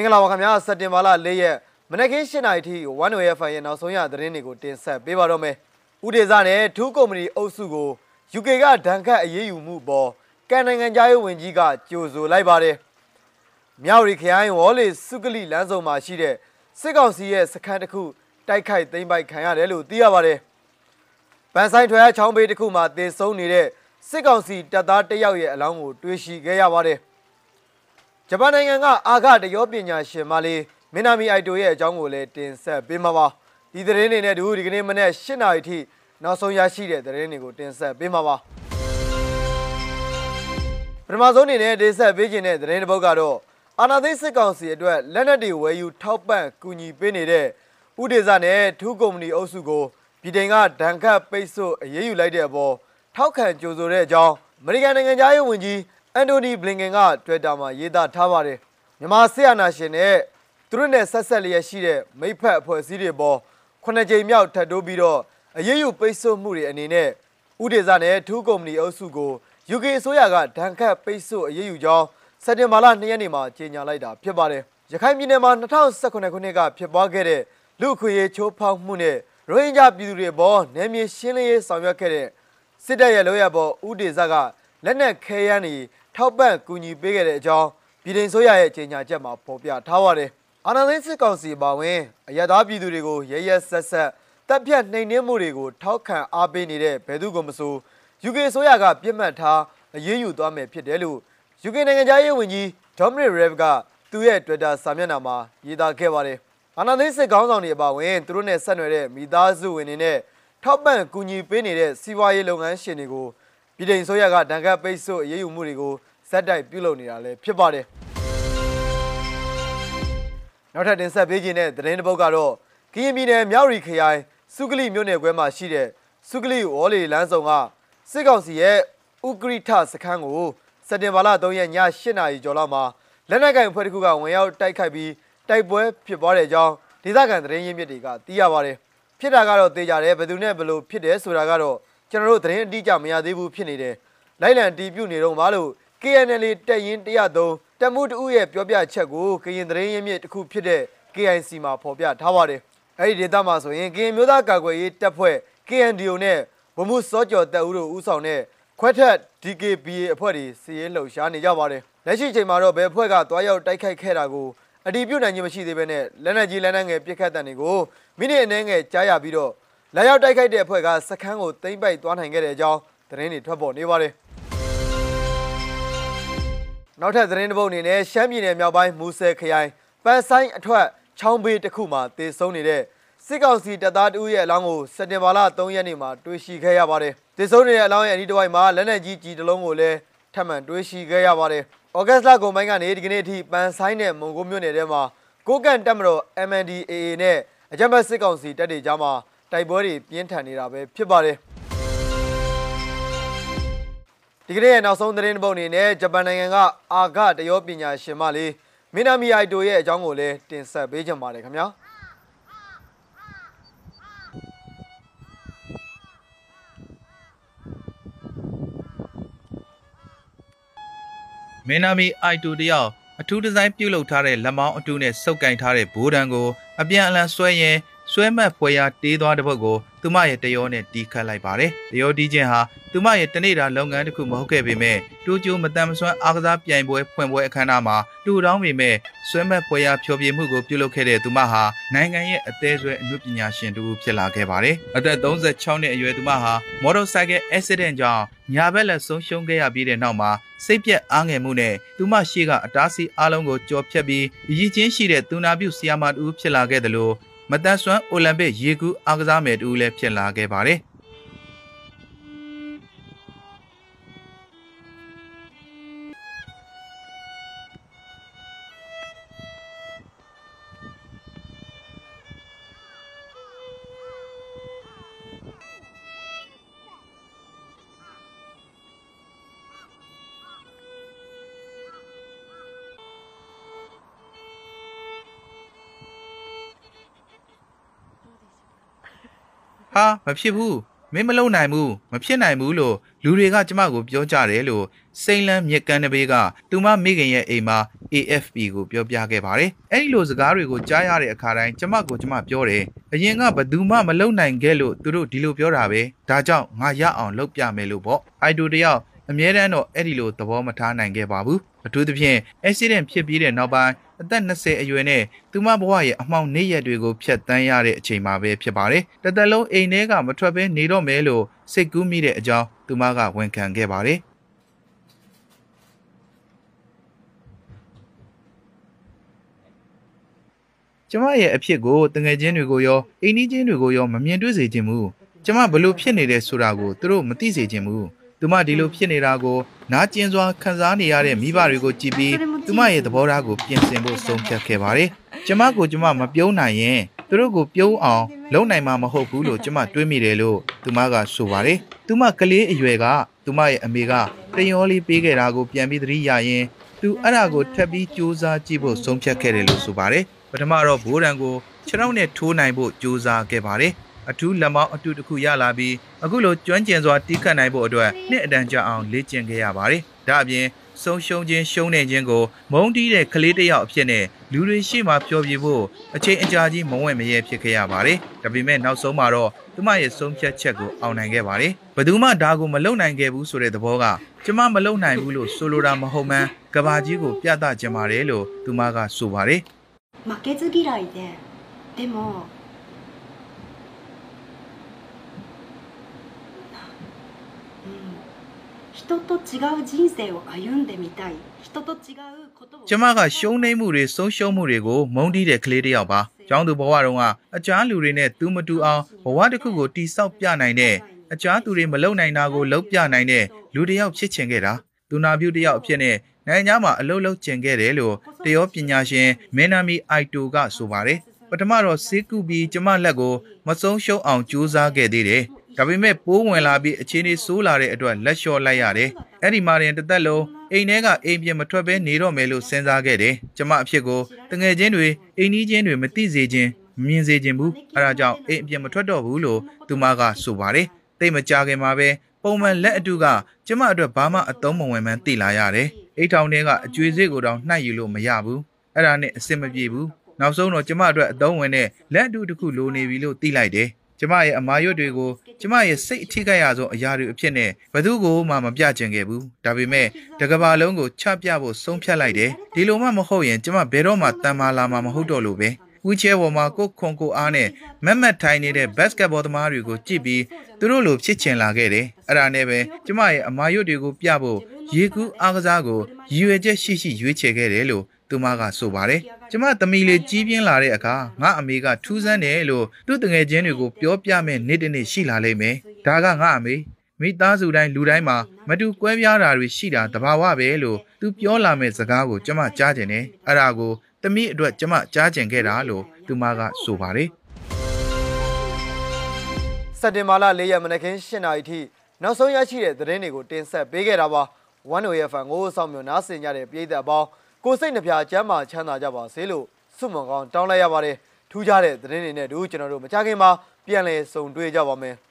င်္ဂလာပါခင်ဗျာစက်တင်ဘာလ၄ရက်မနက်ခင်း၈နာရီထိ One Way FM ရဲ့နောက်ဆုံးရသတင်းတွေကိုတင်ဆက်ပေးပါတော့မယ်။ဥဒေဇနဲ့ထူးကုမ္ပဏီအုပ်စုကို UK ကဒဏ်ခတ်အရေးယူမှုပေါ်ကန်နိုင်ငံသားရေးဝန်ကြီးကကြိုဆိုလိုက်ပါတယ်။မြောက်ရီခရိုင်ဝေါ်လီစုကလိလမ်းစုံမှာရှိတဲ့စစ်ကောင်စီရဲ့စခန်းတစ်ခုတိုက်ခိုက်သိမ်းပိုက်ခံရတယ်လို့သိရပါတယ်။ပန်ဆိုင်ထွဲချောင်းဘေးတစ်ခုမှာတေဆုံးနေတဲ့စစ်ကောင်စီတပ်သားတစ်ယောက်ရဲ့အလောင်းကိုတွေ့ရှိခဲ့ရပါတယ်။ ဂျပန်နိုင်ငံကအာဃတရောပညာရှင်မလေးမင်းနာမီအိုက်တိုရဲ့အကြောင်းကိုလည်းတင်ဆက်ပေးမှာပါ။ဒီသတင်းတွေနဲ့တူဒီကနေ့မနေ့၈နာရီထိနောက်ဆုံးရရှိတဲ့သတင်းတွေကိုတင်ဆက်ပေးမှာပါ။ပထမဆုံးအနေနဲ့တင်ဆက်ပေးခြင်းတဲ့သတင်းတစ်ပုဒ်ကတော့အာနာသိစစ်ကောင်စီအတွက်လက်နက်တွေဝယ်ယူထောက်ပံ့ကူညီပေးနေတဲ့ဥဒေဇနဲ့ထူးကုမ္ပဏီအုပ်စုကိုပြည်တိုင်ကဒဏ်ခတ်ပိတ်ဆို့အရေးယူလိုက်တဲ့အပေါ်ထောက်ခံကြိုဆိုတဲ့အကြောင်းအမေရိကန်နိုင်ငံသားရေးဝန်ကြီး အန်တိုနီဘလင်ကန်က Twitter မှာရေးသားထားပါတယ်မြန်မာစစ်အာဏာရှင်နဲ့သူတို့နဲ့ဆက်ဆက်လျက်ရှိတဲ့မိဖက်အဖွဲ့အစည်းတွေပေါ်ခုနှစ်ကြိမ်မြောက်ထပ်တိုးပြီးတော့အရေးယူပိတ်ဆို့မှုတွေအနေနဲ့ဥဒေဇနဲ့ထူးကုမ္ပဏီအုပ်စုကို UK အစိုးရကဒဏ်ခတ်ပိတ်ဆို့အရေးယူကြောင်းစက်တင်ဘာလ2ရက်နေ့မှာကြေညာလိုက်တာဖြစ်ပါတယ်။ရခိုင်ပြည်နယ်မှာ2019ခုနှစ်ကဖြစ်ပွားခဲ့တဲ့လူအခွင့်အရေးချိုးဖောက်မှုနဲ့ရိုဟင်ဂျာပြည်သူတွေပေါ်နယ်မြေရှင်းလင်းရေးဆောင်ရွက်ခဲ့တဲ့စစ်တပ်ရဲ့လိုရပေါ်ဥဒေဇကလက်နက်ခဲယမ်းတွေ ထောက်ပံ့ကူညီပေးခဲ့တဲ့အကြောင်းပြည်ထောင်စုရဲ့ကြေညာချက်မှာဖော်ပြထားပါတယ်။အာဏာသိမ်းစစ်ကောင်စီပါဝင်အရသာပြည်သူတွေကိုရရဆက်ဆက်တပ်ဖြတ်နှိမ်နင်းမှုတွေကိုထောက်ခံအားပေးနေတဲ့ဘယ်သူကမဆို UK ဆိုရကပြစ်မှတ်ထားအရေးယူသွားမယ်ဖြစ်တယ်လို့ UK နိုင်ငံသားရေးဝန်ကြီး Dominic Raab ကသူ့ရဲ့ Twitter စာမျက်နှာမှာရေးသားခဲ့ပါတယ်။အာဏာသိမ်းစစ်ကောင်းဆောင်တွေအပါအဝင်သူတို့နဲ့ဆက်နွယ်တဲ့မိသားစုဝင်တွေနဲ့ထောက်ပံ့ကူညီပေးနေတဲ့စီးပွားရေးလုပ်ငန်းရှင်တွေကိုပြည်ထောင်စုရကဒဏ်ခတ်ပိတ်ဆို့အရေးယူမှုတွေကို ဇက်တိုက်ပြုလုပ်နေတာလည်းဖြစ်ပါတယ်။နောက်ထပ်တင်ဆက်ပေးခြင်းတဲ့သတင်းတစ်ပုဒ်ကတော့ကရင်ပြည်နယ်မြောက်ရီခရိုင်စုကလိမြို့နယ်ခွဲမှာရှိတဲ့စုကလိဝေါ်လီလမ်းဆောင်ကစစ်ကောင်စီရဲ့ဥကရိထစခန်းကိုစက်တင်ဘာလ3ရက်ည8နာရီကျော်လောက်မှာလက်နက်ကင်အဖွဲ့တစ်ခုကဝင်ရောက်တိုက်ခိုက်ပြီးတိုက်ပွဲဖြစ်ပွားတဲ့အကြောင်းဒေသခံသတင်းရင်းမြစ်တွေကသိရပါတယ်။ဖြစ်တာကတော့သေချာတယ်ဘယ်သူနဲ့ဘယ်လိုဖြစ်တယ်ဆိုတာကတော့ကျွန်တော်တို့သတင်းအတိအကျမရသေးဘူးဖြစ်နေတယ်။လိုက်လံတီးပြုတ်နေတော့မလို့ KNL တက်ရင်103တက်မှုတူရဲ့ပြောပြချက်ကိုကရင်သတင်းရင်းမြစ်တစ်ခုဖြစ်တဲ့ KIC မှာဖော်ပြထားပါတယ်။အဲဒီဒေသမှာဆိုရင်ကရင်မျိုးသားကာကွယ်ရေးတပ်ဖွဲ့ KNDO နဲ့ဗမှုစောကျော်တပ်ဦးတို့ဦးဆောင်တဲ့ခွဲထက် DKBA အဖွဲ့တွေစီရေးလှုပ်ရှားနေကြပါတယ်။လက်ရှိချိန်မှာတော့ဘယ်အဖွဲ့ကတွားရောက်တိုက်ခိုက်ခဲ့တာကိုအတီးပြုတ်နိုင်ခြင်းမရှိသေးဘဲနဲ့လက်နက်ကြီးလက်နက်ငယ်ပစ်ခတ်တဲ့တွေကိုမိနစ်အနည်းငယ်ကြားရပြီးတော့လက်ရောက်တိုက်ခိုက်တဲ့အဖွဲ့ကစခန်းကိုသိမ်းပိုက်သွားနိုင်ခဲ့တဲ့အကြောင်းသတင်းတွေထွက်ပေါ်နေပါတယ်။ နောက်ထပ်သတင်းတစ်ပုဒ်အနေနဲ့ရှမ်းပြည်နယ်မြောက်ပိုင်းမူဆယ်ခရိုင်ပန်းဆိုင်အထွတ်ချောင်းဘေးတစ်ခုမှာတေဆုံးနေတဲ့စစ်ကောင်စီတပ်သားတဦးရဲ့အလောင်းကိုစက်တင်ဘာလ3ရက်နေ့မှာတွေ့ရှိခဲ့ရပါတယ်။တေဆုံးနေတဲ့အလောင်းရဲ့အနီးတစ်ဝိုက်မှာလက်နက်ကြီးကြီးတစ်လုံးကိုလည်းထပ်မံတွေ့ရှိခဲ့ရပါတယ်။ဩဂတ်စ်လကုန်ပိုင်းကနေဒီကနေ့အထိပန်းဆိုင်နဲ့မုံကိုမြို့နယ်ထဲမှာကိုကန့်တက်မတော် MNDAA နဲ့အကြမ်းဖက်စစ်ကောင်စီတပ်တွေကြားမှာတိုက်ပွဲတွေပြင်းထန်နေတာပဲဖြစ်ပါတယ်။ ဒီကနေ့ရဲ့နောက်ဆုံးသတင်းတစ်ပုဒ်အနေနဲ့ဂျပန်နိုင်ငံကအာဂတရောပညာရှင်မလေးမင်းနာမီအိုက်တိုရဲ့အကြောင်းကိုလည်းတင်ဆက်ပေးကြပါရစေခင်ဗျာ။မင်းနာမီအိုက်တူတယောက်အထူးဒီဇိုင်းပြုလုပ်ထားတဲ့လက်မောင်းအတူနဲ့စုပ်ကင်ထားတဲ့ဘိုးတံကိုအပြန်အလှန်ဆွဲရင် ဆွဲမတ်ဖွယ်ရာတေးသွားတဲ့ဘက်ကိုသူမရဲ့တရောနဲ့တီးခတ်လိုက်ပါတယ်။တရောတီးခြင်းဟာသူမရဲ့တနေ့တာလုပ်ငန်းတစ်ခုမဟုတ်ခဲ့ပေမဲ့တူကျိုမတန်မဆွမ်းအားကစားပြိုင်ပွဲဖွင့်ပွဲအခမ်းအနားမှာတူတောင်းပေမဲ့ဆွဲမတ်ဖွယ်ရာဖျော်ဖြေမှုကိုပြုလုပ်ခဲ့တဲ့သူမဟာနိုင်ငံရဲ့အသေးဆွဲအမှုပညာရှင်တူဖြစ်လာခဲ့ပါတယ်။အသက်36နှစ်အရွယ်သူမဟာမော်တော်ဆိုင်ကယ်အက်ဆီဒန့်ကြောင့်ညာဘက်လက်ဆုံးရှုံးခဲ့ရပြီးတဲ့နောက်မှာစိတ်ပြက်အားငယ်မှုနဲ့သူမရှိကအတားဆီးအားလုံးကိုကြော်ဖြတ်ပြီးရည်ချင်းရှိတဲ့သူနာပြုဆီယာမာတူဖြစ်လာခဲ့တယ်လို့ မတန်ဆွမ်းအိုလံပစ်ရေကူးအားကစားမယ်တူလည်းဖြစ်လာခဲ့ပါတယ်။ ဟာမဖြစ်ဘူးမင်းမလုံနိုင်ဘူးမဖြစ်နိုင်ဘူးလို့လူတွေကကျမကိုပြောကြတယ်လို့စိန်လန်းမြက်ကန်းတပေးကသူမမိခင်ရဲ့အိမ်မှာ AFP ကိုပြောပြခဲ့ပါတယ်။အဲဒီလိုစကားတွေကိုကြားရတဲ့အခါတိုင်းကျမကိုကျမပြောတယ်။အရင်ကဘယ်သူမှမလုံနိုင်ခဲ့လို့သူတို့ဒီလိုပြောတာပဲ။ဒါကြောင့်ငါရအောင်လုပ်ပြမယ်လို့ပေါ့။အိုက်တိုတယောက် အမြဲတမ်းတော့အဲ့ဒီလိုသဘောမထားနိုင်ခဲ့ပါဘူး။အထူးသဖြင့် accident ဖြစ်ပြီးတဲ့နောက်ပိုင်းအသက်20အရွယ်နဲ့သူမဘဝရဲ့အမှောင်နေ့ရက်တွေကိုဖျက်ဆီးရတဲ့အချိန်မှာပဲဖြစ်ပါတယ်။တစ်သက်လုံးအိမ်ထဲကမထွက်ဘဲနေတော့မယ်လို့စိတ်ကူးမိတဲ့အကြောင်းသူမကဝန်ခံခဲ့ပါတယ်။ကျမရဲ့အဖြစ်ကိုတငယ်ချင်းတွေကိုရောအိမ်နီးချင်းတွေကိုရောမမြင်တွေ့စေချင်ဘူးကျမဘလို့ဖြစ်နေတယ်ဆိုတာကိုသူတို့မသိစေချင်ဘူး သူမဒီလိုဖြစ်နေတာကိုနားကျင်စွာခံစားနေရတဲ့မိဘတွေကိုကြည်ပြီးသူမရဲ့သဘောထားကိုပြင်ဆင်ဖို့ဆုံးဖြတ်ခဲ့ပါတယ်ကျမကိုကျမမပြုံးနိုင်ရင်သူတို့ကိုပြုံးအောင်လုံနိုင်မှာမဟုတ်ဘူးလို့ကျမတွေးမိတယ်လို့သူမကဆိုပါတယ်သူမကလေးအရွယ်ကသူမရဲ့အမေကတယောလေးပေးခဲ့တာကိုပြန်ပြီးသတိရရင်သူအဲ့ဒါကိုထပ်ပြီးစူးစမ်းကြည့်ဖို့ဆုံးဖြတ်ခဲ့တယ်လို့ဆိုပါတယ်ပထမတော့ဘိုးရန်ကိုခြေထောက်နဲ့ထိုးနိုင်ဖို့ကြိုးစားခဲ့ပါတယ်။ အထူးလက်မောင်းအတူတစ်ခုရလာပြီးအခုလိုကျွမ်းကျင်စွာတီးခတ်နိုင်ဖို့အတွက်နှစ်အတန်ကြာအောင်လေ့ကျင့်ခဲ့ရပါတယ်။ဒါအပြင်ဆုံးရှုံးခြင်းရှုံးနေခြင်းကိုမုန်းတီးတဲ့ကလေးတစ်ယောက်အဖြစ်နဲ့လူတွေရှေ့မှာပြောပြဖို့အချိန်အကြာကြီးမဝင့်မရဲဖြစ်ခဲ့ရပါတယ်။ဒါပေမဲ့နောက်ဆုံးမှာတော့သူမရဲ့ဆုံးဖြတ်ချက်ကိုအောင်နိုင်ခဲ့ပါတယ်။ဘယ်သူမှဒါကိုမလုပ်နိုင်ခဲ့ဘူးဆိုတဲ့သဘောကကျမမလုပ်နိုင်ဘူးလို့ဆိုလိုတာမဟုတ်မှန်းကဘာကြီးကိုပြသကြပါတယ်လို့သူမကဆိုပါတယ်။ 負けず嫌いででも 人と違う人生を歩んでみたい人と違うことを ကျမကရှုံးနေမှုတွေဆုံးရှုံးမှုတွေကိုမုန်းတီးတဲ့ကလေးတစ်ယောက်ပါ။ကျောင်းသူဘဝတုန်းကအကြမ်းလူတွေနဲ့သူမတူအောင်ဘဝတစ်ခုကိုတိဆောက်ပြနိုင်တဲ့အကြမ်းသူတွေမလုံနိုင်တာကိုလုံပြနိုင်တဲ့လူတစ်ယောက်ဖြစ်ချင်ခဲ့တာ။သူနာပြုတစ်ယောက်အဖြစ်နဲ့နိုင်ငံခြားမှာအလုပ်လုပ်ကျင်ခဲ့တယ်လို့တရောပညာရှင်မင်းနာမီအိုက်တိုကဆိုပါတယ်။ ပထမတော့စေကူပြီးကျမလက်ကိုမဆုံးရှုံးအောင်ကြိုးစားခဲ့သေးတယ်။ဒါပေမဲ့ပိုးဝင်လာပြီးအခြေအနေဆိုးလာတဲ့အတွက်လက်လျှော့လိုက်ရတယ်။အဲ့ဒီမှာရင်တစ်သက်လုံးအိမ်ထဲကအိမ်ပြင်မထွက်ဘဲနေတော့မယ်လို့စဉ်းစားခဲ့တယ်။ကျမအဖြစ်ကိုတငယ်ချင်းတွေအိမ်နီးချင်းတွေမသိစေခြင်းမမြင်စေခြင်းဘူး။အဲဒါကြောင့်အိမ်အပြင်မထွက်တော့ဘူးလို့သူမကဆိုပါတယ်။တိတ်မကြခင်မှာပဲပုံမှန်လက်အတူကကျမအတွက်ဘာမှအသုံးမဝင်မှန်းသိလာရတယ်။အိတ်ထောင်ထဲကအကျွေးစိတ်ကိုတောင်နှိုက်ယူလို့မရဘူး။အဲ့ဒါနဲ့အဆင်မပြေဘူး။ နောက်ဆုံးတော့ကျမအတွက်အသုံးဝင်တဲ့လက်အတူတစ်ခုလိုနေပြီလို့သိလိုက်တယ်။ကျမရဲ့အမာရွတ်တွေကိုကျမရဲ့စိတ်အထိခိုက်ရဆုံးအရာတွေအဖြစ်နဲ့ဘယ်သူကိုမှမပြချင်ခဲ့ဘူးဒါပေမဲ့တကဘာလုံးကိုချပြဖို့ဆုံးဖြတ်လိုက်တယ်ဒီလိုမှမဟုတ်ရင်ကျမဘယ်တော့မှတန်မာလာမှာမဟုတ်တော့လို့ပဲဝီချဲပေါ်မှာကိုခွန်ကိုအားနဲ့မက်မက်ထိုင်နေတဲ့ဘတ်စကတ်ဘောသမားတွေကိုကြည့်ပြီးသူတို့လိုဖြစ်ချင်လာခဲ့တယ်အဲ့ဒါနဲ့ပဲကျမရဲ့အမာရွတ်တွေကိုပြဖို့ရေကူးအားကစားကိုရည်ရွယ်ချက်ရှိရှိရွေးချယ်ခဲ့တယ်လို့ သူမကဆိုပါတယ်ကျမသမီးလေးကြီးပြင်းလာတဲ့အခါငါအမေကထူးဆန်းတယ်လို့သူ့တငယ်ချင်းတွေကိုပြောပြမဲ့နေ့တစ်နေ့ရှိလာလိမ့်မယ်ဒါကငါအမေမိသားစုတိုင်းလူတိုင်းမှာမတူကွဲပြားတာတွေရှိတာတဘာဝပဲလို့သူပြောလာမဲ့စကားကိုကျမကြားကျင်တယ်အဲ့ဒါကိုသမီးအတွက်ကျမကြားကျင်ခဲ့တာလို့သူမကဆိုပါတယ်စက်တင်ဘာလ၄ရက်မနက်ခင်း၈နာရီထိနောက်ဆုံးရရှိတဲ့သတင်းတွေကိုတင်ဆက်ပေးခဲ့တာပါ။ One Way FM ကိုစောင့်မျှော်နားဆင်ကြတဲ့ပြည်သက်အပေါင်း ကိုစိတ်နှပြချမ်းသာချမ်းသာကြပါစေလို့ဆုမွန်ကောင်းတောင်းလိုက်ရပါတယ်။ထူးခြားတဲ့သတင်းတွေနဲ့တူကျွန်တော်တို့မကြခင်မှာပြန်လည်ဆုံတွေ့ကြပါမယ်။